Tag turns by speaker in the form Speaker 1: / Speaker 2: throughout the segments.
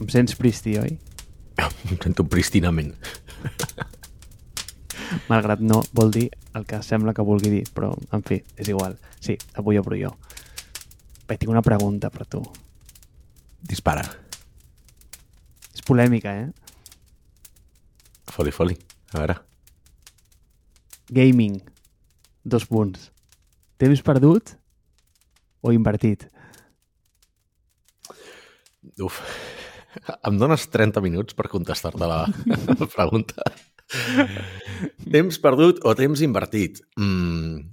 Speaker 1: Em sents pristí, oi?
Speaker 2: Em sento pristinament.
Speaker 1: Malgrat no vol dir el que sembla que vulgui dir, però, en fi, és igual. Sí, avui obro jo. Bé, tinc una pregunta per tu.
Speaker 2: Dispara.
Speaker 1: És polèmica, eh?
Speaker 2: Foli, foli. A veure.
Speaker 1: Gaming. Dos punts. Temps perdut o invertit?
Speaker 2: Uf. Em dones 30 minuts per contestar-te la, pregunta. temps perdut o temps invertit? Mm.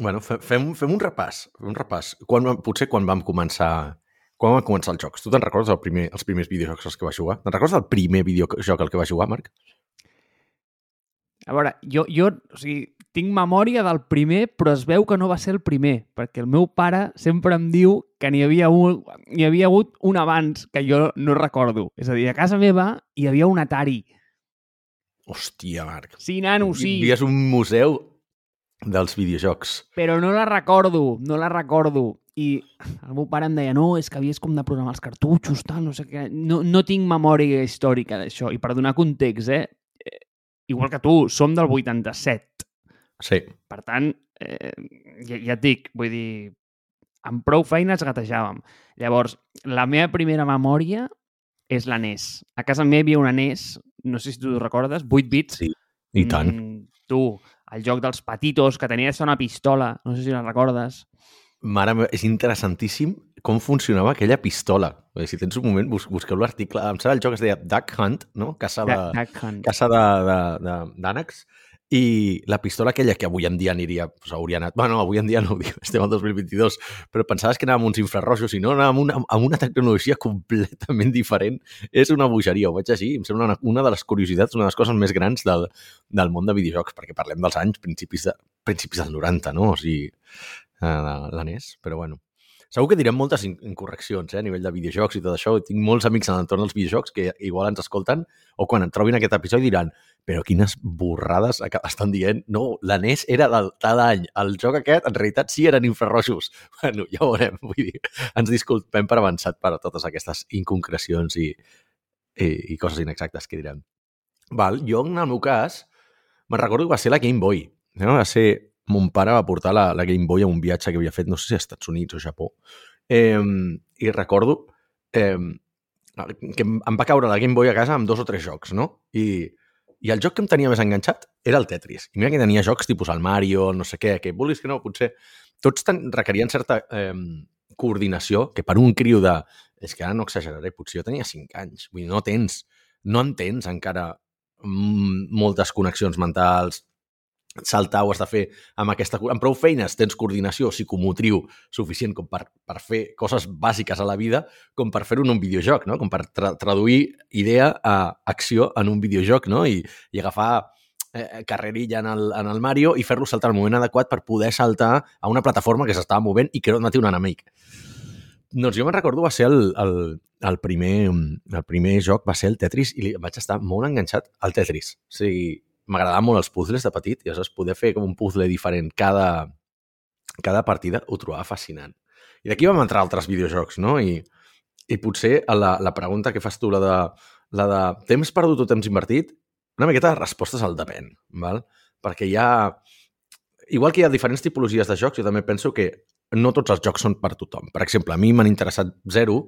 Speaker 2: Bueno, fe- fem, fem un repàs. Fem un repàs. Quan, vam- potser quan vam començar quan van començar els jocs? Tu te'n recordes el primer, els primers videojocs als que vas jugar? Te'n recordes el primer videojoc al que vas jugar, Marc?
Speaker 1: A veure, jo, jo o sigui, tinc memòria del primer, però es veu que no va ser el primer, perquè el meu pare sempre em diu que n'hi havia, un, hi havia hagut un abans que jo no recordo. És a dir, a casa meva hi havia un Atari.
Speaker 2: Hòstia, Marc.
Speaker 1: Sí, nano, sí,
Speaker 2: Vivies un museu dels videojocs.
Speaker 1: però no la recordo, no la recordo. I el meu pare em deia, no, és que havies com de programar els cartutxos, tal, no sé què. No, no tinc memòria històrica d'això. I per donar context, eh? eh, Igual que tu, som del 87.
Speaker 2: Sí.
Speaker 1: Per tant, eh, ja, ja et dic, vull dir, amb prou feines gatejàvem. Llavors, la meva primera memòria és la NES. A casa meva hi havia una NES, no sé si tu ho recordes, 8 bits.
Speaker 2: Sí, I tant.
Speaker 1: Mm, tu, el joc dels patitos, que tenia una pistola, no sé si la recordes.
Speaker 2: Mare meva, és interessantíssim com funcionava aquella pistola. Si tens un moment, bus busqueu l'article. Em sembla el joc es deia Duck Hunt, no? Caça de,
Speaker 1: Duck- Hunt.
Speaker 2: caça de, de, de, d'ànecs. I la pistola aquella que avui en dia aniria, doncs hauria anat... Bueno, avui en dia no estem al 2022, però pensaves que anàvem amb uns infrarrojos i no, anàvem amb una, amb una tecnologia completament diferent. És una bogeria, ho veig així. Em sembla una, una de les curiositats, una de les coses més grans del, del món de videojocs, perquè parlem dels anys principis, de, principis dels 90, no? O sigui, eh, la, la NES, però bueno. Segur que direm moltes in- incorreccions eh, a nivell de videojocs i tot això. Tinc molts amics en l'entorn dels videojocs que igual ens escolten o quan en trobin aquest episodi diran però quines borrades estan dient. No, la NES era del tal any. El joc aquest, en realitat, sí eren infrarrojos. Bueno, ja ho veurem. Vull dir, ens disculpem per avançat per a totes aquestes inconcrecions i, i, i coses inexactes que direm. Val, jo, en el meu cas, me'n recordo que va ser la Game Boy. No? Va ser... Mon pare va portar la, la Game Boy a un viatge que havia fet, no sé si a Estats Units o Japó. Eh, I recordo eh, que em va caure la Game Boy a casa amb dos o tres jocs, no? I, i el joc que em tenia més enganxat era el Tetris. I mira que tenia jocs tipus el Mario, no sé què, que vulguis que no, potser tots ten, requerien certa eh, coordinació, que per un criu de... És que ara no exageraré, potser jo tenia 5 anys. Vull dir, no tens, no entens encara mm, moltes connexions mentals, saltar ho has de fer amb aquesta... Amb prou feines tens coordinació psicomotriu suficient com per, per fer coses bàsiques a la vida com per fer-ho en un videojoc, no? Com per tra traduir idea a acció en un videojoc, no? I, i agafar eh, carrerilla en el, en el Mario i fer-lo saltar al moment adequat per poder saltar a una plataforma que s'estava movent i que no mati un enemic. Doncs jo me'n recordo va ser el, el, el, primer, el primer joc va ser el Tetris i vaig estar molt enganxat al Tetris. O sigui, m'agradaven molt els puzzles de petit i aleshores poder fer com un puzzle diferent cada, cada partida ho trobava fascinant. I d'aquí vam entrar altres videojocs, no? I, i potser la, la pregunta que fas tu, la de, la de temps perdut o temps invertit, una miqueta de respostes al depèn, val? perquè hi ha... Igual que hi ha diferents tipologies de jocs, jo també penso que no tots els jocs són per tothom. Per exemple, a mi m'han interessat zero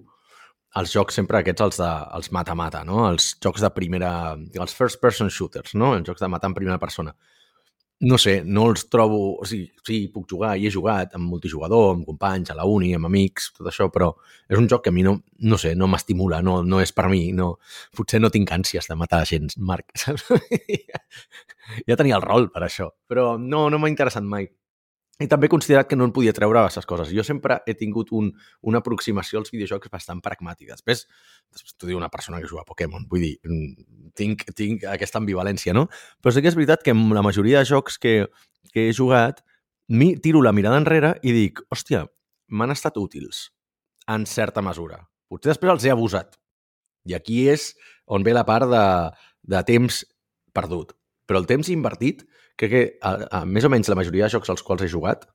Speaker 2: els jocs sempre aquests, els de els mata-mata, no? Els jocs de primera... Els first-person shooters, no? Els jocs de matar en primera persona. No sé, no els trobo... O sigui, sí, puc jugar i he jugat amb multijugador, amb companys, a la uni, amb amics, tot això, però és un joc que a mi no, no sé, no m'estimula, no, no és per mi, no... Potser no tinc ànsies de matar gent, Marc, saps? ja tenia el rol per això, però no, no m'ha interessat mai. I també he considerat que no en podia treure aquestes coses. Jo sempre he tingut un, una aproximació als videojocs bastant pragmàtica. Després, després t'ho diu una persona que juga a Pokémon. Vull dir, mm, tinc, tinc aquesta ambivalència, no? Però sí que és veritat que amb la majoria de jocs que, que he jugat, mi, tiro la mirada enrere i dic, hòstia, m'han estat útils en certa mesura. Potser després els he abusat. I aquí és on ve la part de, de temps perdut. Però el temps invertit, crec que a, a, més o menys la majoria de jocs als quals he jugat,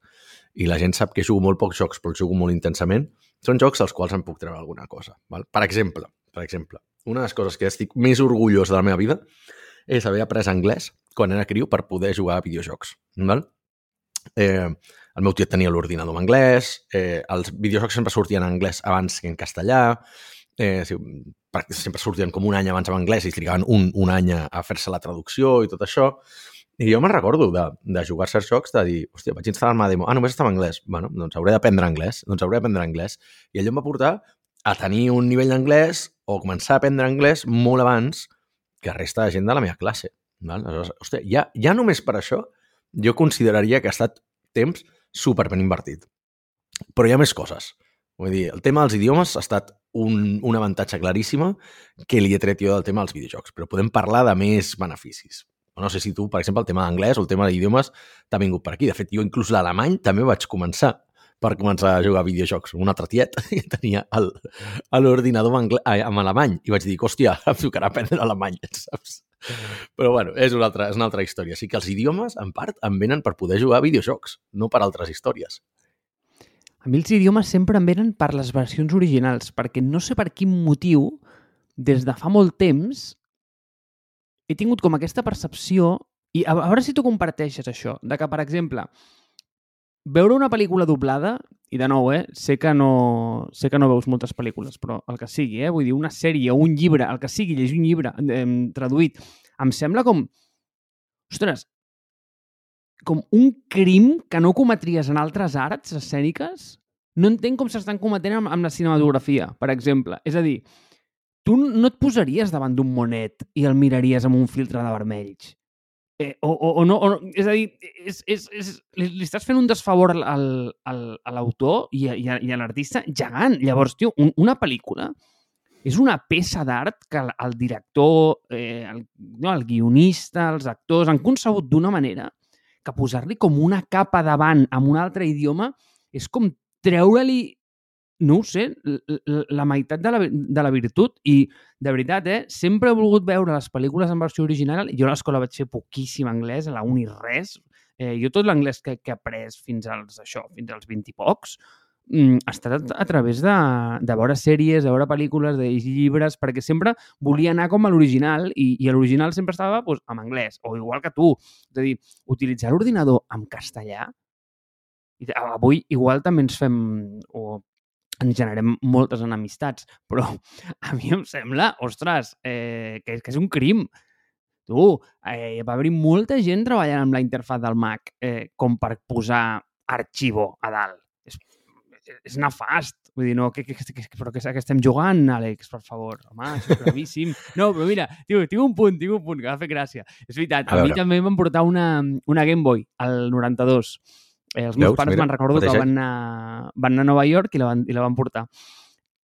Speaker 2: i la gent sap que jugo molt pocs jocs, però jugo molt intensament, són jocs als quals em puc treure alguna cosa. Val? Per exemple, per exemple, una de les coses que estic més orgullós de la meva vida és haver après anglès quan era criu per poder jugar a videojocs. Val? Eh, el meu tiet tenia l'ordinador en anglès, eh, els videojocs sempre sortien en anglès abans que en castellà, eh, sempre sortien com un any abans en anglès i trigaven un, un any a fer-se la traducció i tot això. I jo me'n recordo de, de jugar certs jocs, de dir, hòstia, vaig instal·lar-me a demo. Ah, només estava en anglès. Bueno, doncs hauré d'aprendre anglès. Doncs hauré d'aprendre anglès. I allò em va portar a tenir un nivell d'anglès o començar a aprendre anglès molt abans que resta de gent de la meva classe. Val? Aleshores, hòstia, ja, ja només per això jo consideraria que ha estat temps super ben invertit. Però hi ha més coses. Vull dir, el tema dels idiomes ha estat un, un avantatge claríssima que li he tret jo del tema dels videojocs, però podem parlar de més beneficis. No sé si tu, per exemple, el tema d'anglès o el tema d'idiomes t'ha vingut per aquí. De fet, jo inclús l'alemany també vaig començar per començar a jugar a videojocs. Un altre tiet que tenia l'ordinador amb, amb alemany i vaig dir, hòstia, em tocarà aprendre alemany, saps? Però bueno, és una, altra, és una altra història. Sí que els idiomes, en part, em venen per poder jugar a videojocs, no per altres històries.
Speaker 1: A mi els idiomes sempre em venen per les versions originals, perquè no sé per quin motiu, des de fa molt temps, he tingut com aquesta percepció, i a, veure si tu comparteixes això, de que, per exemple, veure una pel·lícula doblada, i de nou, eh, sé que no, sé que no veus moltes pel·lícules, però el que sigui, eh, vull dir, una sèrie un llibre, el que sigui, llegir un llibre eh, traduït, em sembla com... Ostres, com un crim que no cometries en altres arts escèniques. No entenc com s'estan cometent amb, amb la cinematografia, per exemple. És a dir, tu no et posaries davant d'un monet i el miraries amb un filtre de vermells. Eh, o, o, o, no, o no, és a dir, és, és, és, li, li estàs fent un desfavor al, al, a l'autor i, a, i, a, i a l'artista gegant. Llavors, tio, un, una pel·lícula és una peça d'art que el, el director, eh, el, no, el guionista, els actors han concebut d'una manera que posar-li com una capa davant amb un altre idioma és com treure-li no ho sé, la meitat de la, de la virtut i, de veritat, eh, sempre he volgut veure les pel·lícules en versió original. Jo a l'escola vaig fer poquíssim anglès, a la uni res. Eh, jo tot l'anglès que, que he après fins als, això, fins als 20 i pocs, ha estat a, través de, de veure sèries, de veure pel·lícules, de llegir llibres, perquè sempre volia anar com a l'original i, i l'original sempre estava pues, en anglès, o igual que tu. És a dir, utilitzar l'ordinador en castellà i avui igual també ens fem, o ens generem moltes enemistats, però a mi em sembla, ostres, eh, que, que és un crim. Tu, eh, va haver molta gent treballant amb la interfaz del Mac eh, com per posar arxivo a dalt. És, és nefast. Vull dir, no, que, que, que, però que, que estem jugant, Àlex, per favor. Home, això és gravíssim. No, però mira, tio, tinc un punt, tinc un punt que va fer gràcia. És veritat, a, a mi també em van portar una, una Game Boy, al 92 Eh, els meus Veus? pares me'n recordo que van anar, van anar a Nova York i la van, i la van portar.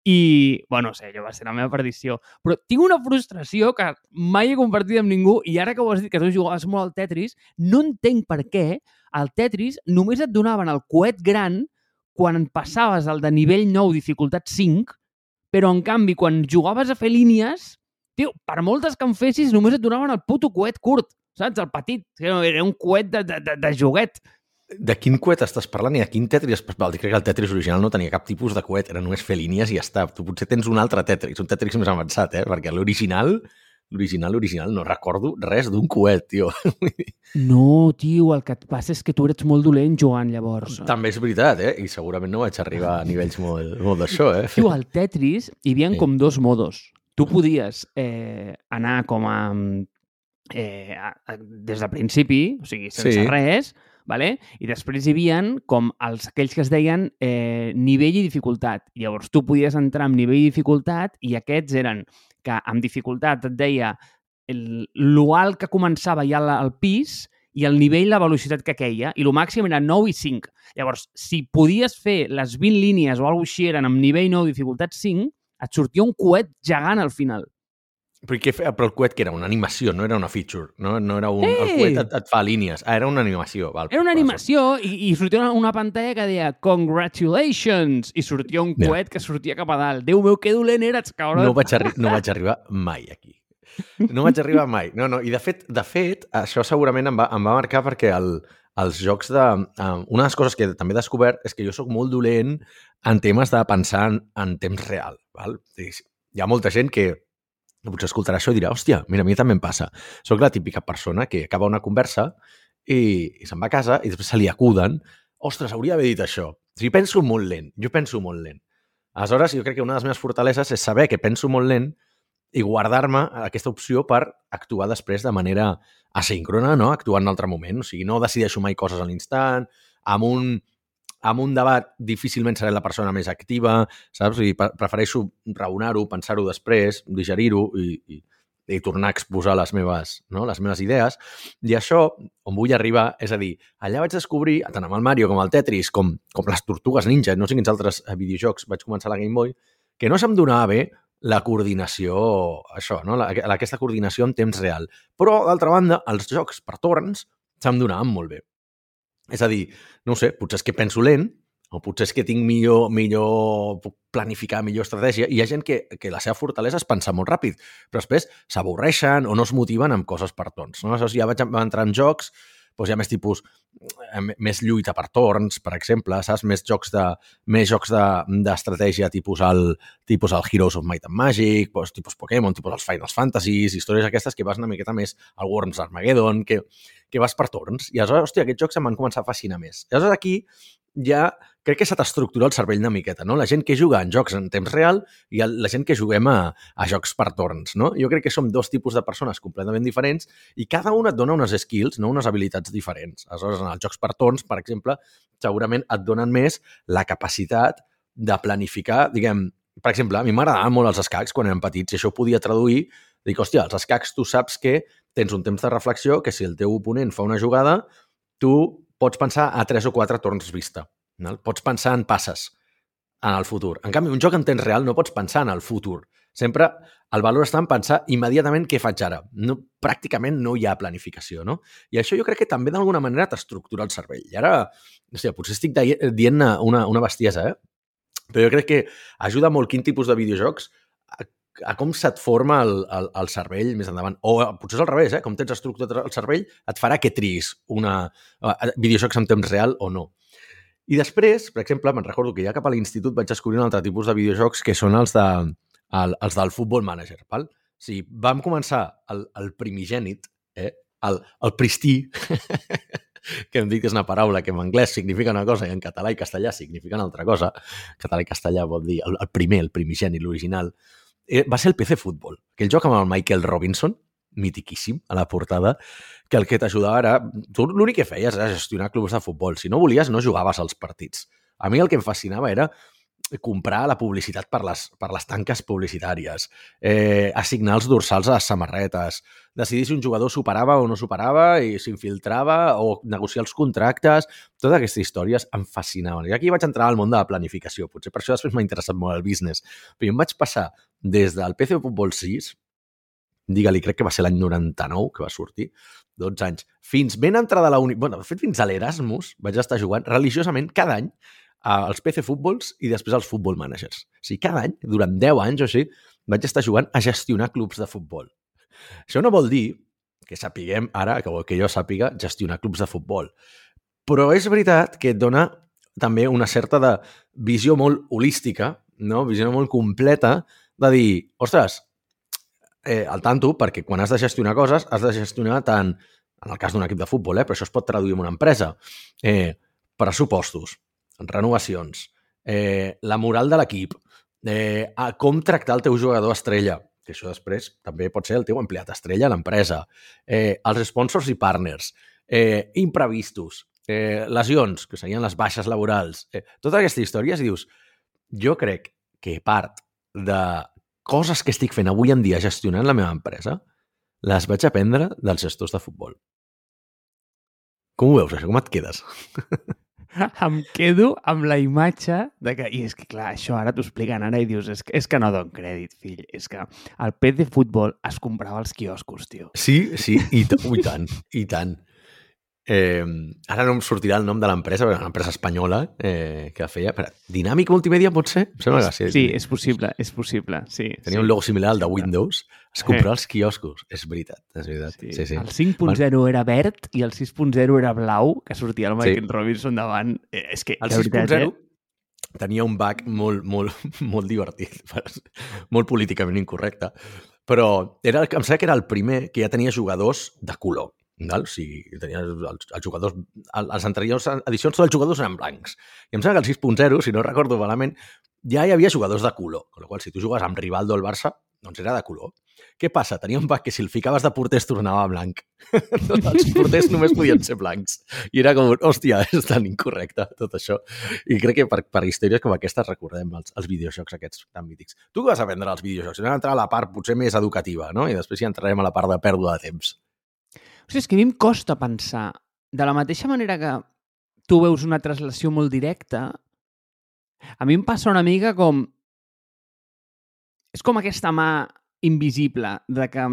Speaker 1: I, bueno, no sé, allò va ser la meva perdició. Però tinc una frustració que mai he compartit amb ningú i ara que ho has dit que tu jugaves molt al Tetris, no entenc per què al Tetris només et donaven el coet gran quan passaves al de nivell 9, dificultat 5, però en canvi quan jugaves a fer línies, tio, per moltes que en fessis només et donaven el puto coet curt, saps? El petit, era un coet de, de, de, joguet.
Speaker 2: De quin coet estàs parlant i de quin Tetris? Val, crec que el Tetris original no tenia cap tipus de coet, era només fer línies i ja està. Tu potser tens un altre Tetris, un Tetris més avançat, eh? Perquè l'original, l'original, l'original, no recordo res d'un coet, tio.
Speaker 1: No, tio, el que et passa és que tu eres molt dolent jugant, llavors.
Speaker 2: També és veritat, eh? I segurament no vaig arribar a nivells molt, molt d'això, eh?
Speaker 1: Tio, al Tetris hi havia sí. com dos modos. Tu podies eh, anar com a... Eh, a, a, des de principi, o sigui, sense sí. res, vale? i després hi havia com els, aquells que es deien eh, nivell i dificultat. Llavors tu podies entrar amb nivell i dificultat i aquests eren que amb dificultat et deia l'alt que començava ja al, pis i el nivell, la velocitat que queia, i el màxim era 9 i 5. Llavors, si podies fer les 20 línies o alguna així eren amb nivell 9, dificultat 5, et sortia un coet gegant al final.
Speaker 2: Però, què, però el coet que era? Una animació, no era una feature. No, no era un... Ei! El coet et, et fa línies. Ah, era una animació. Val,
Speaker 1: era una animació i, i sortia una, una pantalla que deia Congratulations! I sortia un coet ja. que sortia cap a dalt. Déu meu, que dolent eres, cabron!
Speaker 2: No vaig, arri no vaig arribar mai aquí. No vaig arribar mai. No, no, i de fet, de fet això segurament em va, em va marcar perquè el, els jocs de... Uh, una de les coses que també he descobert és que jo sóc molt dolent en temes de pensar en, en temps real. Val? Hi ha molta gent que potser escoltarà això i dirà, hòstia, mira, a mi també em passa. Soc la típica persona que acaba una conversa i, i se'n va a casa i després se li acuden ostres, hauria d'haver dit això. O sigui, penso molt lent, jo penso molt lent. Aleshores, jo crec que una de les meves fortaleses és saber que penso molt lent i guardar-me aquesta opció per actuar després de manera asíncrona, no? actuar en un altre moment. O sigui, no decideixo mai coses a l'instant, amb un, amb un debat difícilment seré la persona més activa, saps? I prefereixo raonar-ho, pensar-ho després, digerir-ho i, i, i tornar a exposar les meves, no? les meves idees. I això, on vull arribar, és a dir, allà vaig descobrir, tant amb el Mario com el Tetris, com, com les Tortugues Ninja, no sé quins altres eh, videojocs vaig començar la Game Boy, que no se'm donava bé la coordinació, això, no? la, aquesta coordinació en temps real. Però, d'altra banda, els jocs per torns se'm donaven molt bé. És a dir, no sé, potser és que penso lent, o potser és que tinc millor, millor, puc planificar millor estratègia. I hi ha gent que, que la seva fortalesa és pensar molt ràpid, però després s'avorreixen o no es motiven amb coses per tons. No? Aleshores, ja vaig entrar en jocs doncs hi ha més tipus, eh, més lluita per torns, per exemple, saps? Més jocs de més jocs d'estratègia de, tipus, el, tipus el Heroes of Might and Magic, doncs, tipus Pokémon, tipus els Final Fantasies, històries aquestes que vas una miqueta més al Worms Armageddon, que, que vas per torns. I aleshores, hòstia, aquests jocs em van començar a fascinar més. I aleshores aquí ja crec que s'ha d'estructurar el cervell una miqueta, no? La gent que juga en jocs en temps real i la gent que juguem a, a jocs per torns, no? Jo crec que som dos tipus de persones completament diferents i cada una et dona unes skills, no? unes habilitats diferents. Aleshores, en els jocs per torns, per exemple, segurament et donen més la capacitat de planificar, diguem, per exemple, a mi m'agradaven molt els escacs quan érem petits i això ho podia traduir, dic, hòstia, els escacs tu saps que tens un temps de reflexió que si el teu oponent fa una jugada, tu pots pensar a tres o quatre torns vista. No? Pots pensar en passes en el futur. En canvi, un joc en temps real no pots pensar en el futur. Sempre el valor està en pensar immediatament què faig ara. No, pràcticament no hi ha planificació, no? I això jo crec que també d'alguna manera t'estructura el cervell. I ara, sé, potser estic dient una, una bestiesa, eh? Però jo crec que ajuda molt quin tipus de videojocs a, com se't forma el, el, el cervell més endavant. O potser és al revés, eh? Com tens estructurat el cervell, et farà que triïs una, uh, videojocs en temps real o no. I després, per exemple, me'n recordo que ja cap a l'institut vaig descobrir un altre tipus de videojocs que són els, de, el, els del Football Manager. Val? O sigui, vam començar el, el primigènit, eh? el, el pristí, que hem dit que és una paraula que en anglès significa una cosa i en català i castellà significa una altra cosa. Català i castellà vol dir el, el primer, el primigènit, l'original. Eh, va ser el PC Football, aquell joc amb el Michael Robinson, mitiquíssim a la portada, que el que t'ajudava era... Tu l'únic que feies era gestionar clubs de futbol. Si no volies, no jugaves als partits. A mi el que em fascinava era comprar la publicitat per les, per les tanques publicitàries, eh, assignar els dorsals a les samarretes, decidir si un jugador superava o no superava i s'infiltrava o negociar els contractes, totes aquestes històries em fascinaven. I aquí vaig entrar al món de la planificació. Potser per això després m'ha interessat molt el business. Però em vaig passar des del PC Futbol 6, digue-li, crec que va ser l'any 99 que va sortir, 12 anys, fins ben entrada a la uni... bueno, de fet, fins a l'Erasmus vaig estar jugant religiosament cada any als PC Futbols i després als Futbol Managers. O sigui, cada any, durant 10 anys o així, vaig estar jugant a gestionar clubs de futbol. Això no vol dir que sapiguem ara, que, que jo sàpiga, gestionar clubs de futbol. Però és veritat que et dona també una certa de visió molt holística, no? visió molt completa, de dir, ostres, eh, al tanto, perquè quan has de gestionar coses, has de gestionar tant, en el cas d'un equip de futbol, eh, però això es pot traduir en una empresa, eh, pressupostos, renovacions, eh, la moral de l'equip, eh, a com tractar el teu jugador estrella, que això després també pot ser el teu empleat estrella a l'empresa, eh, els sponsors i partners, eh, imprevistos, eh, lesions, que serien les baixes laborals, eh, totes aquestes històries, i dius, jo crec que part de coses que estic fent avui en dia gestionant la meva empresa, les vaig aprendre dels gestors de futbol. Com ho veus, això? Com et quedes?
Speaker 1: em quedo amb la imatge de que... I és que, clar, això ara t'ho expliquen ara i dius és que, és que no dono crèdit, fill. És que el pet de futbol es comprava als quioscos, tio.
Speaker 2: Sí, sí, i, i tant, i tant. Eh, ara no em sortirà el nom de l'empresa, però una empresa espanyola eh, que feia... Però, Dinàmic Multimèdia, pot ser? Em sembla que sí.
Speaker 1: Sí, és possible, és possible, sí.
Speaker 2: Tenia
Speaker 1: sí.
Speaker 2: un logo similar al de Windows. Es comprava als quioscos. És veritat, és veritat. Sí, sí. sí.
Speaker 1: El 5.0 era verd i el 6.0 era blau, que sortia el Michael sí. Robinson davant. Eh, és que,
Speaker 2: el
Speaker 1: de veritat,
Speaker 2: 6.0 eh? tenia un bug molt, molt, molt divertit, molt políticament incorrecte, però era, em sembla que era el primer que ja tenia jugadors de color. Val? O sigui, tenia els, els jugadors... Les anteriors edicions, tots els jugadors eren blancs. I em sembla que el 6.0, si no recordo malament, ja hi havia jugadors de color. Amb la qual si tu jugues amb Rivaldo al Barça, doncs era de color. Què passa? Tenia un bug que si el ficaves de porter es tornava blanc. Tots els porters només podien ser blancs. I era com, hòstia, és tan incorrecte tot això. I crec que per, per històries com aquestes recordem els, els videojocs aquests tan mítics. Tu què vas aprendre als videojocs? Anem a entrar a la part potser més educativa, no? I després ja entrarem a la part de pèrdua de temps.
Speaker 1: O sigui, és que a mi em costa pensar, de la mateixa manera que tu veus una translació molt directa, a mi em passa una mica com... És com aquesta mà invisible de que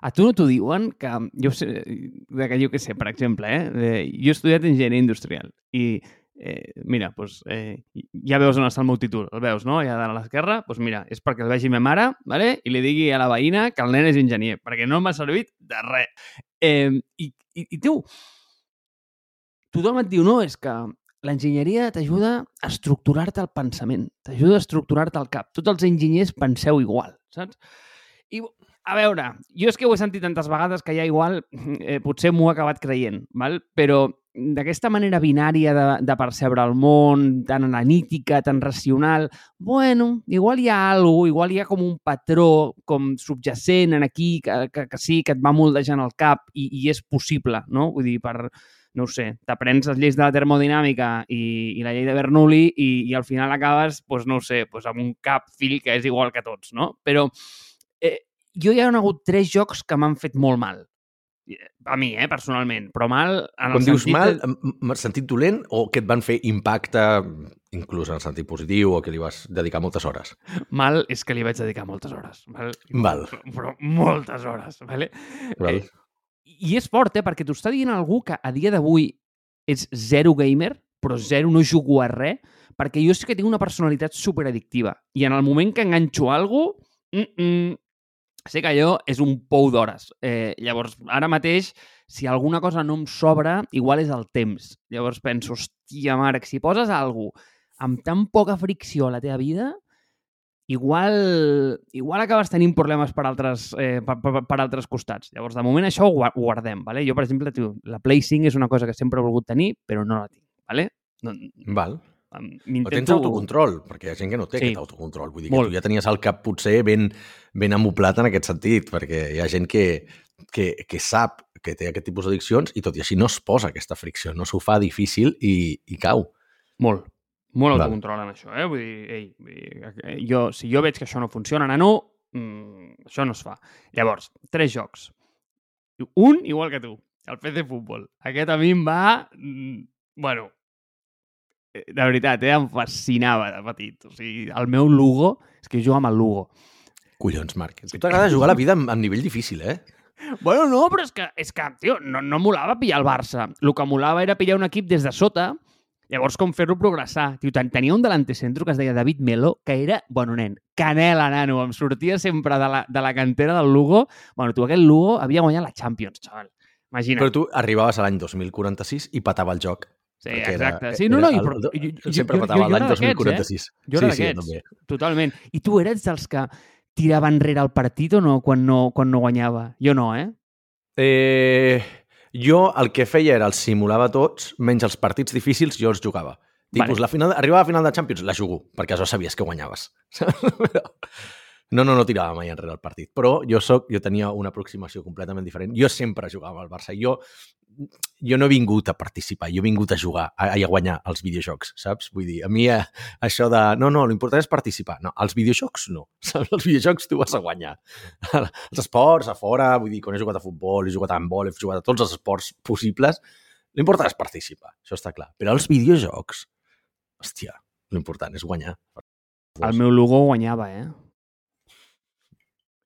Speaker 1: a tu no t'ho diuen que jo sé, de que jo què sé, per exemple, eh? Jo he estudiat enginyeria industrial i eh, mira, doncs, eh, ja veus on està el meu títol, el veus, no? Ja a l'esquerra, doncs mira, és perquè el vegi ma mare vale? i li digui a la veïna que el nen és enginyer, perquè no m'ha servit de res. Eh, i, i, I tu, tothom et diu, no, és que l'enginyeria t'ajuda a estructurar-te el pensament, t'ajuda a estructurar-te el cap. Tots els enginyers penseu igual, saps? I, a veure, jo és que ho he sentit tantes vegades que ja igual eh, potser m'ho he acabat creient, val? però d'aquesta manera binària de, de percebre el món, tan analítica, tan racional, bueno, igual hi ha alguna igual hi ha com un patró com subjacent en aquí que, que, que sí, que et va moldejant el cap i, i és possible, no? Vull dir, per, no ho sé, t'aprens les lleis de la termodinàmica i, i la llei de Bernoulli i, i al final acabes, doncs no ho sé, doncs amb un cap fill que és igual que tots, no? Però eh, jo hi ha hagut tres jocs que m'han fet molt mal a mi, eh, personalment, però mal en
Speaker 2: Quan
Speaker 1: el
Speaker 2: dius
Speaker 1: sentit...
Speaker 2: mal, en sentit dolent o que et van fer impacte inclús en sentit positiu o que li vas dedicar moltes hores?
Speaker 1: Mal és que li vaig dedicar moltes hores. Val?
Speaker 2: Val.
Speaker 1: Però, però moltes hores, vale?
Speaker 2: Val.
Speaker 1: Eh, I és fort, eh? Perquè t'ho està dient algú que a dia d'avui és zero gamer, però zero no jugo a res, perquè jo sí que tinc una personalitat superaddictiva. I en el moment que enganxo alguna cosa, mm -mm, sé que allò és un pou d'hores. Eh, llavors, ara mateix, si alguna cosa no em sobra, igual és el temps. Llavors penso, hòstia, que si poses alguna amb tan poca fricció a la teva vida, igual, igual acabes tenint problemes per altres, eh, per, per, per altres costats. Llavors, de moment això ho guardem. Vale? Jo, per exemple, tio, la Play 5 és una cosa que sempre he volgut tenir, però no la tinc. Vale? No,
Speaker 2: Val. Però tens autocontrol, perquè hi ha gent que no té
Speaker 1: Sí.
Speaker 2: aquest autocontrol. Vull dir que
Speaker 1: Molt.
Speaker 2: tu ja tenies el cap potser ben, ben amoplat en aquest sentit, perquè hi ha gent que, que, que sap que té aquest tipus d'addiccions i tot i així no es posa aquesta fricció, no s'ho fa difícil i, i cau.
Speaker 1: Molt. Molt
Speaker 2: Val.
Speaker 1: autocontrol en això, eh? Vull dir, ei, vull dir, eh, jo, si jo veig que això no funciona, nano, mm, això no es fa. Llavors, tres jocs. Un, igual que tu, el PC Futbol. Aquest a mi em va... mm, Bueno, eh, de veritat, eh? em fascinava de petit. O sigui, el meu Lugo, és que jo jugo amb el Lugo.
Speaker 2: Collons, Marc. A tu t'agrada jugar la vida amb, amb nivell difícil, eh?
Speaker 1: Bueno, no, però és que, és que tio, no, no molava pillar el Barça. El que molava era pillar un equip des de sota, llavors com fer-lo progressar. Tio, ten- tenia un delanter centro que es deia David Melo, que era, bueno, nen, canela, nano, em sortia sempre de la, de la cantera del Lugo. Bueno, tu, aquest Lugo havia guanyat la Champions, xaval. Imagina't.
Speaker 2: Però tu arribaves a l'any 2046 i patava el joc.
Speaker 1: Sí,
Speaker 2: perquè era-
Speaker 1: exacte. sí, no, no, i, però, jo, jo,
Speaker 2: Sempre
Speaker 1: jo
Speaker 2: l'any
Speaker 1: era d'aquests,
Speaker 2: 2046.
Speaker 1: Eh? Jo era
Speaker 2: sí, sí, també.
Speaker 1: Totalment. I tu eres dels que tirava enrere el partit o no quan no, quan no guanyava? Jo no, eh?
Speaker 2: Eh, jo el que feia era els simulava tots, menys els partits difícils jo els jugava. Tipus,
Speaker 1: Vale.
Speaker 2: la final, arribava a la final de Champions, la jugo, perquè això sabies que guanyaves. no, no, no tirava mai enrere el partit. Però jo soc, jo tenia una aproximació completament diferent. Jo sempre jugava al Barça. Jo, jo no he vingut a participar, jo he vingut a jugar, a, a guanyar els videojocs, saps? Vull dir, a mi eh, això de... No, no, l'important és participar. No, els videojocs no. Saps? Els videojocs tu vas a guanyar. Els esports, a fora, vull dir, quan he jugat a futbol, he jugat a handbol, he jugat a tots els esports possibles, l'important és participar, això està clar. Però els videojocs, hòstia, l'important és guanyar.
Speaker 1: El meu Lugo guanyava, eh?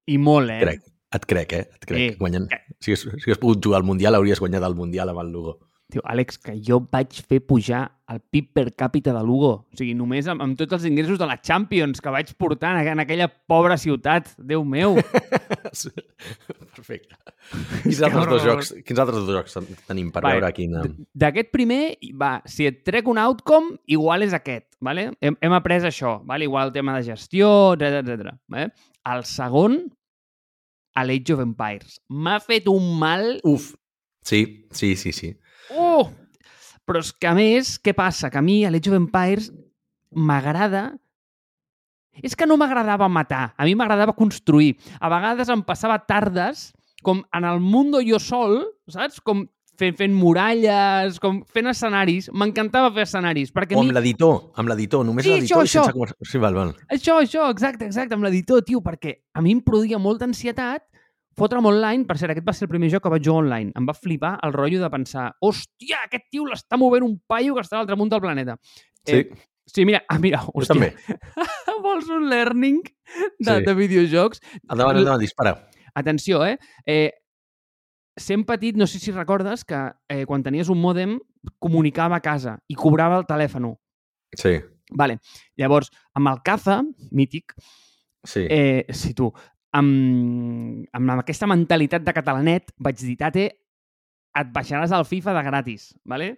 Speaker 1: I molt, eh?
Speaker 2: Crec, et crec, eh? Et crec.
Speaker 1: Sí.
Speaker 2: Guanyant. Si hagués, si hagués pogut jugar al Mundial, hauries guanyat el Mundial amb el Lugo.
Speaker 1: Tio, Àlex, que jo vaig fer pujar el PIB per càpita de Lugo. O sigui, només amb, amb tots els ingressos de la Champions que vaig portar en, en aquella pobra ciutat. Déu meu.
Speaker 2: Perfecte. Quins altres, dos jocs, quins altres dos jocs tenim per
Speaker 1: Vale,
Speaker 2: veure quina...
Speaker 1: D'aquest primer, va, si et trec un outcome, igual és aquest, vale? Hem, hem après això, vale? igual el tema de gestió, etc etc. Vale? El segon, a l'Age of Empires. M'ha fet un mal...
Speaker 2: Uf, sí, sí, sí, sí.
Speaker 1: Uh! Però és que, a més, què passa? Que a mi, a l'Age of Empires, m'agrada... És que no m'agradava matar, a mi m'agradava construir. A vegades em passava tardes com en el mundo jo sol, saps? Com fent, fent muralles, com fent escenaris. M'encantava fer escenaris, perquè
Speaker 2: O
Speaker 1: mi...
Speaker 2: amb l'editor, amb l'editor, només
Speaker 1: Sí,
Speaker 2: l'editor
Speaker 1: això,
Speaker 2: i sense
Speaker 1: això.
Speaker 2: Sí, val, val.
Speaker 1: Això, això, exacte, exacte, amb l'editor, tio, perquè a mi em produïa molta ansietat fotre'm online, per cert, aquest va ser el primer joc que vaig jugar online. Em va flipar el rotllo de pensar hòstia, aquest tio l'està movent un paio que està a l'altre munt del planeta.
Speaker 2: Sí,
Speaker 1: Eh, Sí, mira, ah, mira,
Speaker 2: jo
Speaker 1: hòstia,
Speaker 2: també.
Speaker 1: vols un learning de,
Speaker 2: Sí.
Speaker 1: de videojocs?
Speaker 2: Endavant, endavant, dispara.
Speaker 1: Atenció, eh? eh sent petit, no sé si recordes que eh, quan tenies un mòdem comunicava a casa i cobrava el telèfon.
Speaker 2: Sí,
Speaker 1: Vale. Llavors, amb el Caza, mític,
Speaker 2: sí.
Speaker 1: eh, si tu, amb, amb aquesta mentalitat de catalanet, vaig dir, tate, et baixaràs al FIFA de gratis, vale?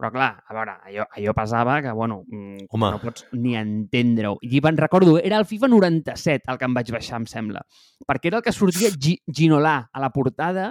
Speaker 1: Però clar, a veure, allò, allò pesava que, bueno, mm,
Speaker 2: Home.
Speaker 1: no pots ni entendre-ho. I me'n recordo, era el FIFA 97 el que em vaig baixar, em sembla. Perquè era el que sortia Gi Ginolà a la portada,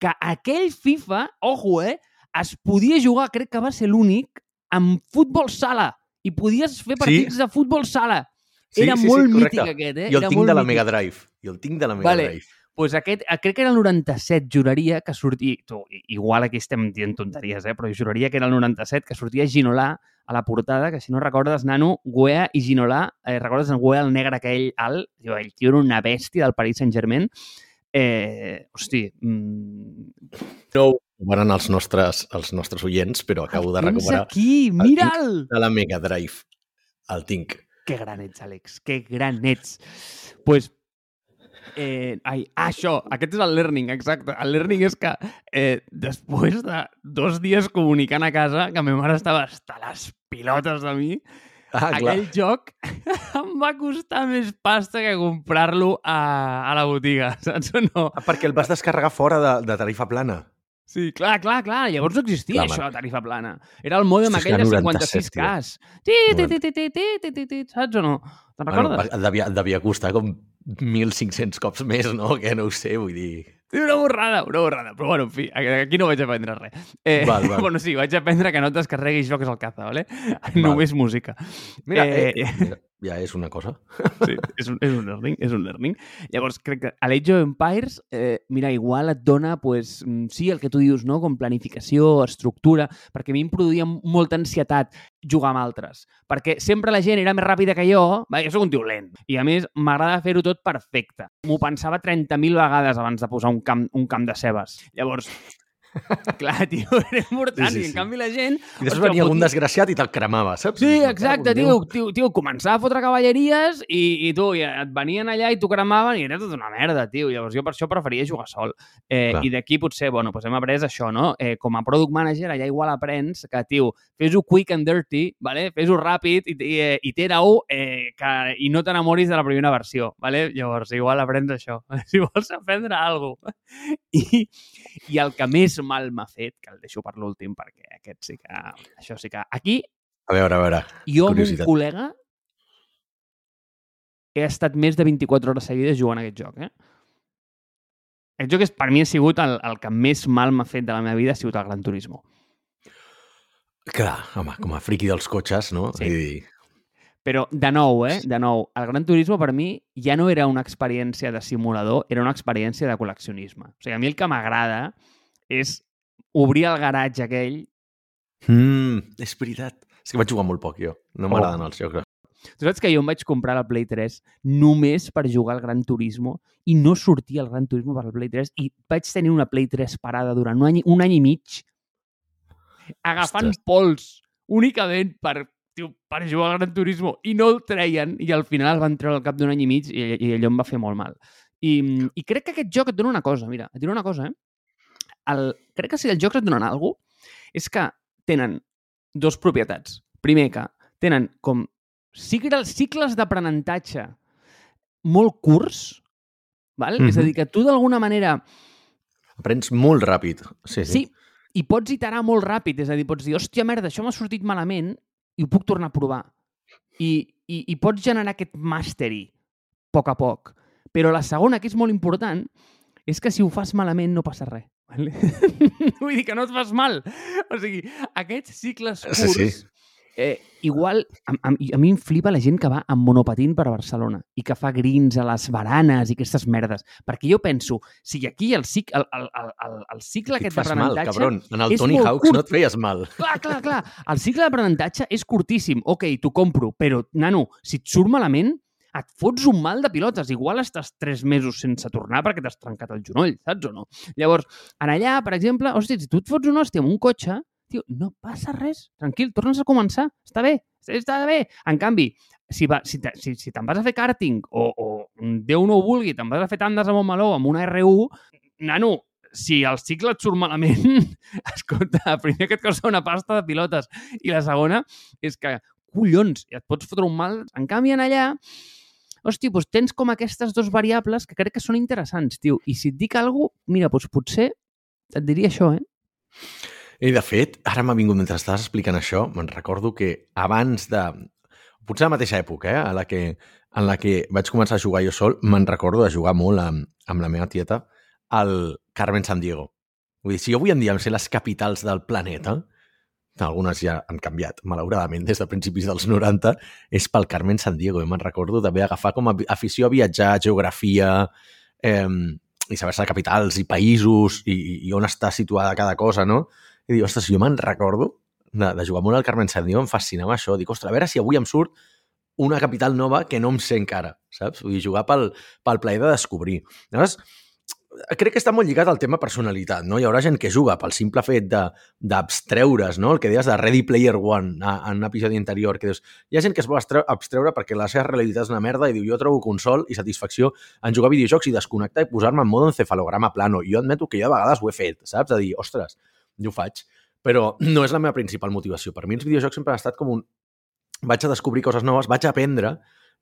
Speaker 1: que aquell FIFA, ojo, eh, es podia jugar, crec que va ser l'únic, amb futbol sala. I podies fer partits de futbol sala.
Speaker 2: Sí,
Speaker 1: Era
Speaker 2: sí, sí,
Speaker 1: molt
Speaker 2: correcte.
Speaker 1: mític aquest, eh?
Speaker 2: Jo el
Speaker 1: Era
Speaker 2: tinc de la
Speaker 1: mític.
Speaker 2: Mega Drive. Jo el tinc de la Mega
Speaker 1: Vale.
Speaker 2: Drive.
Speaker 1: pues aquest, crec que era el 97, juraria que sortia... Tu, igual aquí estem dient tonteries, eh? però juraria que era el 97, que sortia Ginolà a la portada, que si no recordes, nano, Guea i Ginolà, eh, recordes en Guea, el negre aquell alt, el tio era una bèstia del Paris Saint-Germain, eh, hosti, mm,
Speaker 2: No ho veuran els nostres, els nostres oients, però acabo de
Speaker 1: tens
Speaker 2: recuperar
Speaker 1: aquí, mira'l!
Speaker 2: de la Mega Drive. El tinc.
Speaker 1: Que gran ets, Àlex, que gran ets. pues, eh, ai, ah, això, aquest és el learning, exacte. El learning és que eh, després de dos dies comunicant a casa que ma mare estava hasta les pilotes de mi,
Speaker 2: Ah, clar.
Speaker 1: aquell joc em va costar més pasta que comprar-lo a, a la botiga, saps o no?
Speaker 2: Ah, perquè el vas descarregar fora de, de tarifa plana.
Speaker 1: Sí, clar, clar, clar. Llavors no existia
Speaker 2: Clar,
Speaker 1: això, de tarifa plana. Era el mòdem aquell de
Speaker 2: que
Speaker 1: 56
Speaker 2: 97, tio.
Speaker 1: cas. Sí, ti, ti, ti, ti, ti, ti, ti, ti, saps o no? Te'n recordes?
Speaker 2: Bueno, devia, devia costar com 1.500 cops més, no? Que no ho sé, vull dir...
Speaker 1: Una borrada, una borrada. Però bueno, en fi, aquí no vaig aprendre res. Eh,
Speaker 2: Val, val.
Speaker 1: Bueno, sí, vaig aprendre que no et descarreguis jocs al caza, ¿vale? Només música.
Speaker 2: Mira,
Speaker 1: Eh,
Speaker 2: eh, mira, ja és una cosa.
Speaker 1: Sí, és un, és un learning, és un learning. Llavors, crec que a l'Age of Empires, eh, mira, igual et dona, pues, mm, sí, el que tu dius, no? Com planificació, estructura, perquè a mi em produïa molta ansietat jugar amb altres. Perquè sempre la gent era més ràpida que jo, va, jo sóc un tio lent, i a més m'agrada fer-ho tot perfecte. M'ho pensava 30.000 vegades abans de posar un camp, un camp de cebes. Llavors, clar, tio, era important,
Speaker 2: Sí, sí,
Speaker 1: i en
Speaker 2: sí.
Speaker 1: canvi la gent...
Speaker 2: I després venia algun desgraciat i te'l cremava, saps?
Speaker 1: Sí, exacte,
Speaker 2: "Me cago en
Speaker 1: tio,
Speaker 2: Déu".
Speaker 1: tio, tio, començava a fotre cavalleries i, i tu, i et venien allà i t'ho cremaven i era tota una merda, tio. Llavors jo per això preferia jugar sol. Eh,
Speaker 2: Clar.
Speaker 1: I d'aquí potser, bueno, doncs hem après això, no? Eh, com a product manager allà igual aprens que, tio, fes-ho quick and dirty, vale? fes-ho ràpid i, i, eh, i tira-ho eh, que, i no t'enamoris de la primera versió, vale? Llavors igual aprens això, si vols aprendre alguna cosa. I, I el que més mal m'ha fet, que el deixo per l'últim perquè aquest sí que... Això sí que... Aquí
Speaker 2: A veure, a veure.
Speaker 1: jo amb un col·lega he estat més de 24 hores seguides jugant a aquest joc, eh? Aquest joc és, per mi ha sigut el, el que més mal m'ha fet de la meva vida, ha sigut el Gran Turismo.
Speaker 2: Clar, home, com a friqui dels cotxes, no?
Speaker 1: Sí.
Speaker 2: Dir,
Speaker 1: Però, de nou, eh? De nou, el Gran Turismo per mi ja no era una experiència de simulador, era una experiència de col·leccionisme. O sigui, a mi el que m'agrada és obrir el garatge aquell
Speaker 2: Mm, és veritat. És que vaig jugar molt poc, jo. No
Speaker 1: Oh.
Speaker 2: m'agraden els jocs.
Speaker 1: Tu saps que jo em vaig comprar la Play 3 només per jugar al Gran Turismo i no sortia el Gran Turismo per la Play 3 i vaig tenir una Play 3 parada durant un any, un any i mig agafant
Speaker 2: Ostres.
Speaker 1: pols únicament per, tio, per jugar al Gran Turismo i no el treien i al final el van treure al cap d'un any i mig i, i allò em va fer molt mal. I, I crec que aquest joc et dona una cosa, mira, et diré una cosa, eh? El, crec que si els jocs et donen alguna cosa, és que tenen dos propietats. Primer, que tenen com cicles, cicles d'aprenentatge molt curts, val? Mm -hmm. és a dir, que tu d'alguna manera...
Speaker 2: Aprens molt ràpid. Sí, sí.
Speaker 1: Sí, i pots iterar molt ràpid, és a dir, pots dir, hòstia, merda, això m'ha sortit malament i ho puc tornar a provar. I, i, i pots generar aquest mastery a poc a poc. Però la segona, que és molt important, és que si ho fas malament no passa res. Vale? Vull dir que no et fas mal. O sigui, aquests cicles curts... Sí, sí. Eh, igual, a, a, a mi em flipa la gent que va amb monopatín per a Barcelona i que fa grins a les baranes i aquestes merdes. Perquè jo penso, si aquí el, cic, el, el, el, el cicle aquest d'aprenentatge...
Speaker 2: mal, cabron. En el Tony Hawks curt. no et feies mal.
Speaker 1: Clar, clar, clar. El cicle d'aprenentatge és curtíssim. Ok, t'ho compro, però, nano, si et surt malament, et fots un mal de pilotes. Igual estàs tres mesos sense tornar perquè t'has trencat el genoll, saps o no? Llavors, en allà, per exemple, hosti, si tu et fots un hòstia amb un cotxe, tio, no passa res, tranquil, tornes a començar, està bé, està bé. En canvi, si, va, si, te, si, si te'n vas a fer karting o, o Déu no ho vulgui, te'n vas a fer tandes a Montmeló amb una R1, nano, si el cicle et surt malament, escolta, primer que et costa una pasta de pilotes i la segona és que, collons, et pots fotre un mal. En canvi, en allà, hosti, doncs tens com aquestes dues variables que crec que són interessants, tio. I si et dic alguna cosa, mira, doncs potser et diria això, eh?
Speaker 2: I de fet, ara m'ha vingut mentre estaves explicant això, me'n recordo que abans de... Potser a la mateixa època, eh, a la que, en la que vaig començar a jugar jo sol, me'n recordo de jugar molt amb, amb la meva tieta al Carmen San Diego. Vull dir, si avui en dia ser les capitals del planeta, algunes ja han canviat, malauradament, des de principis dels 90, és pel Carmen San Diego. Me'n recordo d'haver agafat com a afició a viatjar, geografia, eh, i saber-se capitals i països i, i on està situada cada cosa, no? I dic, ostres, jo me'n recordo de, de jugar molt al Carmen San Diego, em fascinava això. Dic, ostres, a veure si avui em surt una capital nova que no em sé encara, saps? Vull dir, jugar pel, pel plaer de descobrir. Llavors, crec que està molt lligat al tema personalitat, no? Hi haurà gent que juga pel simple fet d'abstreure's, no? El que deies de Ready Player One en un episodi anterior, que dius, hi ha gent que es vol abstreure perquè la seva realitat és una merda i diu, jo trobo consol i satisfacció en jugar a videojocs i desconnectar i posar-me en modo encefalograma plano. I jo admeto que jo de vegades ho he fet, saps? De dir, ostres, jo ho faig. Però no és la meva principal motivació. Per mi els videojocs sempre han estat com un... Vaig a descobrir coses noves, vaig a aprendre,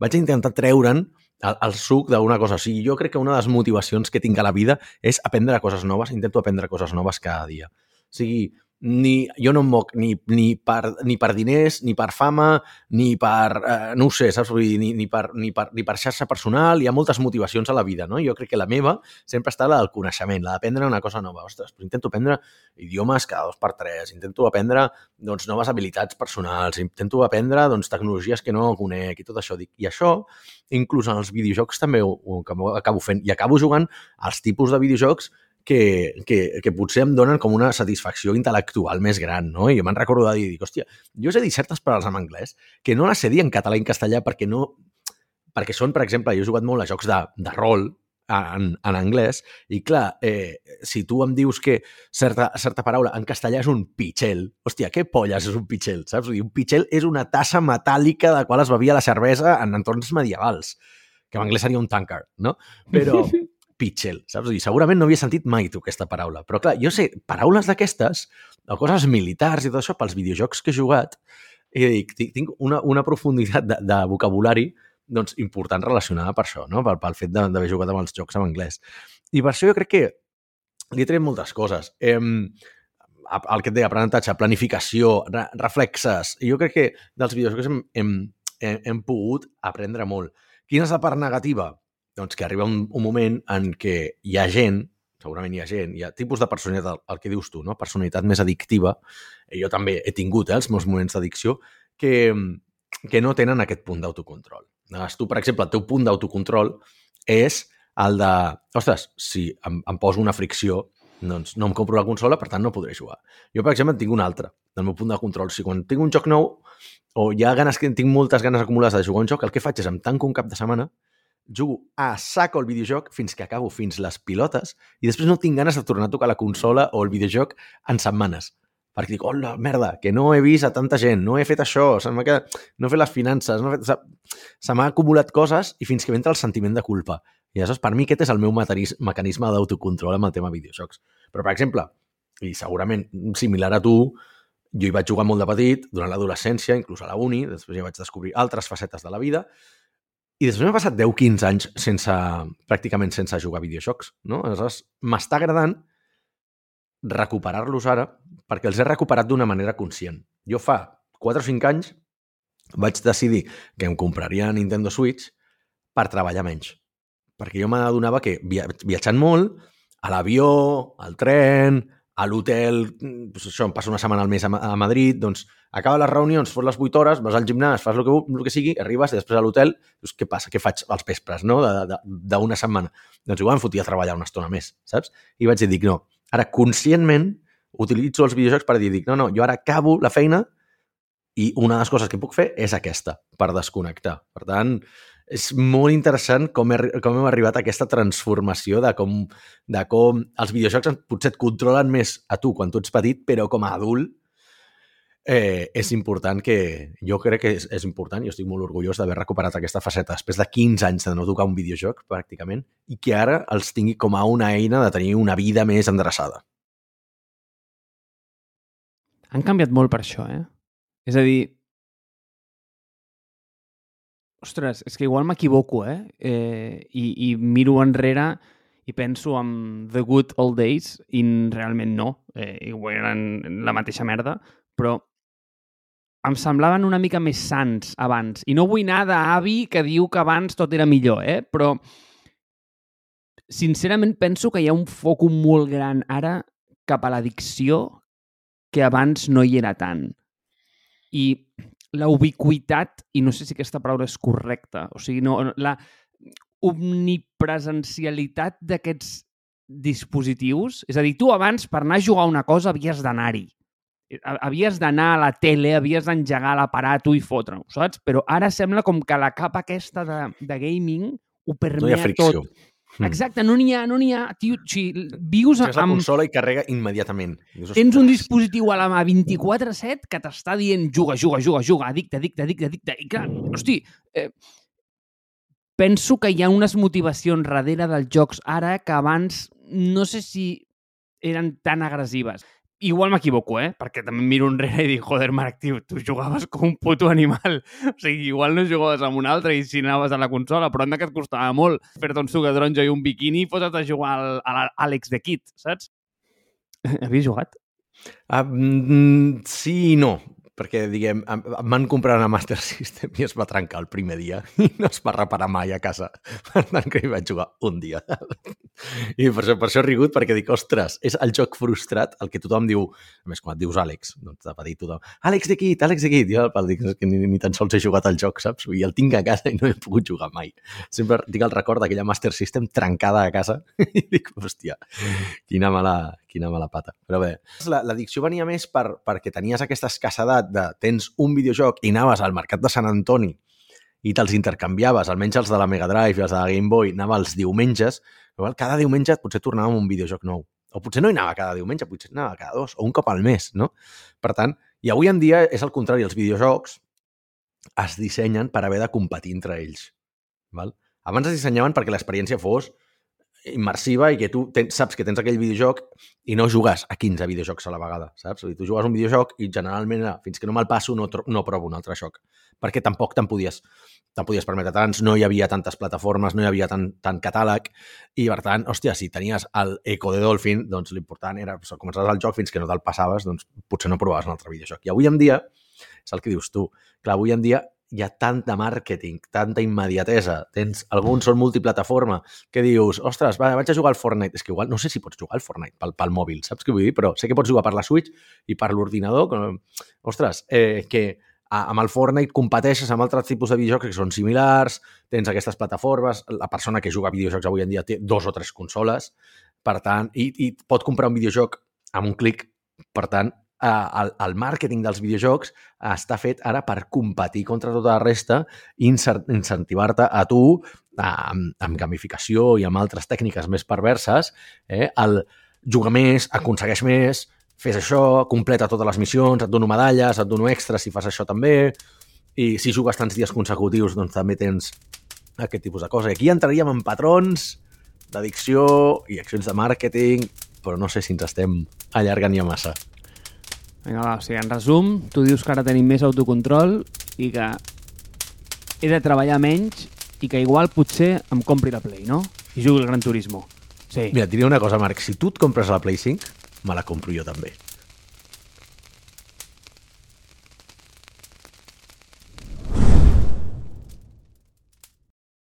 Speaker 2: vaig a intentar treure'n el, el suc d'una cosa. O sigui, jo crec que una de les motivacions que tinc a la vida és aprendre coses noves, intento aprendre coses noves cada dia. O sigui, ni, jo no em moc ni, ni, per, ni per diners, ni per fama, ni per, eh, no ho sé, saps? Vull dir, ni, ni, per, ni, per, ni per xarxa personal, hi ha moltes motivacions a la vida, no? Jo crec que la meva sempre està la del coneixement, la d'aprendre una cosa nova. Ostres, però intento aprendre idiomes cada dos per tres, intento aprendre doncs, noves habilitats personals, intento aprendre doncs, tecnologies que no conec i tot això. I això, inclús en els videojocs també ho, ho acabo fent. I acabo jugant als tipus de videojocs que, que, que potser em donen com una satisfacció intel·lectual més gran, no? I jo me'n recordo de dir, hòstia, jo sé dir certes paraules en anglès que no les sé dir en català i en castellà perquè no... Perquè són, per exemple, jo he jugat molt a jocs de, de rol, en, en anglès, i clar, eh, si tu em dius que certa, certa paraula en castellà és un pitxel, hòstia, què polles és un pitxel, saps? Dir, un pitxel és una tassa metàl·lica de qual es bevia la cervesa en entorns medievals, que en anglès seria un tankard, no? Però, pitchel, saps? I segurament no havia sentit mai tu aquesta paraula. Però clar, jo sé paraules d'aquestes, o coses militars i tot això, pels videojocs que he jugat, i dic, tinc una, una profunditat de, de vocabulari doncs, important relacionada per això, no? pel, pel fet d'haver jugat amb els jocs en anglès. I per això jo crec que li he tret moltes coses. Eh, el que et deia, aprenentatge, planificació, re, reflexes. I jo crec que dels videojocs hem, hem, hem, hem pogut aprendre molt. Quina és la part negativa? Doncs que arriba un, un moment en què hi ha gent, segurament hi ha gent, hi ha tipus de personalitat, el, el que dius tu, no? personalitat més addictiva, i jo també he tingut eh, els meus moments d'addicció, que, que no tenen aquest punt d'autocontrol. Tu, per exemple, el teu punt d'autocontrol és el de, ostres, si em, em poso una fricció, doncs no em compro la consola, per tant no podré jugar. Jo, per exemple, en tinc un altre, del meu punt de control. Si quan tinc un joc nou o hi ha ganes tinc moltes ganes acumulades de jugar un joc, el que faig és em tanco un cap de setmana jugo a saco el videojoc fins que acabo fins les pilotes i després no tinc ganes de tornar a tocar la consola o el videojoc en setmanes. Perquè dic, hola, merda, que no he vist a tanta gent, no he fet això, se quedat, no he fet les finances, no he fet... se m'ha acumulat coses i fins que m'entra el sentiment de culpa. I aleshores, per mi, aquest és el meu mecanisme d'autocontrol amb el tema videojocs. Però, per exemple, i segurament similar a tu, jo hi vaig jugar molt de petit, durant l'adolescència, inclús a la uni, després ja vaig descobrir altres facetes de la vida, i després m'he passat 10-15 anys sense, pràcticament sense jugar a videojocs, no? Aleshores, m'està agradant recuperar-los ara perquè els he recuperat d'una manera conscient. Jo fa 4 o 5 anys vaig decidir que em compraria Nintendo Switch per treballar menys. Perquè jo m'adonava que viatjant molt, a l'avió, al tren, a l'hotel, doncs això, em passa una setmana al mes a, a Madrid, doncs acaba les reunions, fos les 8 hores, vas al gimnàs, fas el que, el que sigui, arribes i després a l'hotel, doncs què passa? Què faig als vespres, no?, d'una setmana. Doncs igual em fotia a treballar una estona més, saps? I vaig dir, dic, no, ara conscientment utilitzo els videojocs per dir, dic, no, no, jo ara acabo la feina i una de les coses que puc fer és aquesta, per desconnectar. Per tant, és molt interessant com, he, com hem arribat a aquesta transformació de com, de com els videojocs potser et controlen més a tu quan tu ets petit, però com a adult eh, és important que... Jo crec que és, és important i estic molt orgullós d'haver recuperat aquesta faceta després de 15 anys de no tocar un videojoc, pràcticament, i que ara els tingui com a una eina de tenir una vida més endreçada.
Speaker 1: Han canviat molt per això, eh? És a dir, Ostres, és que igual m'equivoco, eh? eh? I, I miro enrere i penso en The Good Old Days i realment no. Eh, igual eren la mateixa merda, però em semblaven una mica més sants abans. I no vull anar d'avi que diu que abans tot era millor, eh? Però sincerament penso que hi ha un foc molt gran ara cap a l'addicció que abans no hi era tant. I la ubiquitat, i no sé si aquesta paraula és correcta, o sigui, no, la omnipresencialitat d'aquests dispositius, és a dir, tu abans per anar a jugar una cosa havies d'anar-hi. Havies d'anar a la tele, havies d'engegar l'aparato i fotre-ho, saps? Però ara sembla com que la capa aquesta de, de gaming ho permea no hi ha fricció. tot. Mm. Exacte, no n'hi ha, no n'hi ha. Tio, si vius
Speaker 2: amb... la consola i carrega immediatament.
Speaker 1: Dius, Tens un dispositiu a la mà 24-7 que t'està dient juga, juga, juga, juga, addicte, addicte, addicte, addicte. I clar, hosti, eh, penso que hi ha unes motivacions darrere dels jocs ara que abans no sé si eren tan agressives. Igual m'equivoco, eh? Perquè també miro enrere i dic, joder, Marc, tio, tu jugaves com un puto animal. O sigui, igual no jugaves amb un altre i si anaves a la consola, però anda que et costava molt fer-te un suc de taronja i un biquini i fotre't a jugar al, a l'Àlex de Kid, saps? Havies jugat?
Speaker 2: Mm, sí i no perquè, diguem, em van comprar una Master System i es va trencar el primer dia i no es va reparar mai a casa. Per tant, que hi vaig jugar un dia. I per això, per això he rigut, perquè dic, ostres, és el joc frustrat, el que tothom diu, a més, quan et dius Àlex, doncs de petit tothom, Àlex de Kit, Àlex de Kit, jo el dic, que ni, ni tan sols he jugat al joc, saps? I el tinc a casa i no he pogut jugar mai. Sempre tinc el record d'aquella Master System trencada a casa i dic, hòstia, quina mala, quina mala pata. Però bé, l'addicció venia més per, perquè tenies aquesta escassedat de tens un videojoc i anaves al mercat de Sant Antoni i te'ls intercanviaves, almenys els de la Mega Drive i els de la Game Boy, anava els diumenges, cada diumenge potser tornàvem un videojoc nou. O potser no hi anava cada diumenge, potser anava cada dos, o un cop al mes, no? Per tant, i avui en dia és el contrari, els videojocs es dissenyen per haver de competir entre ells. Val? Abans es dissenyaven perquè l'experiència fos immersiva i que tu tens, saps que tens aquell videojoc i no jugues a 15 videojocs a la vegada, saps? Dir, tu jugues un videojoc i generalment ah, fins que no me'l passo no, no provo un altre joc, perquè tampoc te'n podies, te'n podies permetre tants, no hi havia tantes plataformes, no hi havia tant, tant catàleg i per tant, hòstia, si tenies el Eco de Dolphin, doncs l'important era doncs, començaves el joc fins que no te'l passaves, doncs potser no provaves un altre videojoc. I avui en dia, és el que dius tu, clar, avui en dia hi ha tant de màrqueting, tanta immediatesa. Tens, alguns són multiplataforma, que dius, ostres, va, vaig a jugar al Fortnite. És que igual, no sé si pots jugar al Fortnite pel, pel mòbil, saps què vull dir? Però sé que pots jugar per la Switch i per l'ordinador. Ostres, eh, que amb el Fortnite competeixes amb altres tipus de videojocs que són similars, tens aquestes plataformes, la persona que juga a videojocs avui en dia té dos o tres consoles, per tant, i, i pot comprar un videojoc amb un clic, per tant, el, el màrqueting dels videojocs està fet ara per competir contra tota la resta i incentivar-te a tu amb, amb gamificació i amb altres tècniques més perverses eh, el jugar més, aconsegueix més, fes això, completa totes les missions, et dono medalles, et dono extras si fas això també, i si jugues tants dies consecutius, doncs també tens aquest tipus de cosa. I aquí entraríem en patrons d'addicció i accions de màrqueting però no sé si ens estem allargant ja massa.
Speaker 1: Vinga, va, o sigui, en resum, tu dius que ara tenim més autocontrol i que he de treballar menys i que igual potser em compri la Play, no? I jugui al Gran Turismo. Sí.
Speaker 2: Mira, et diré una cosa, Marc. Si tu et compres la Play 5, me la compro jo també.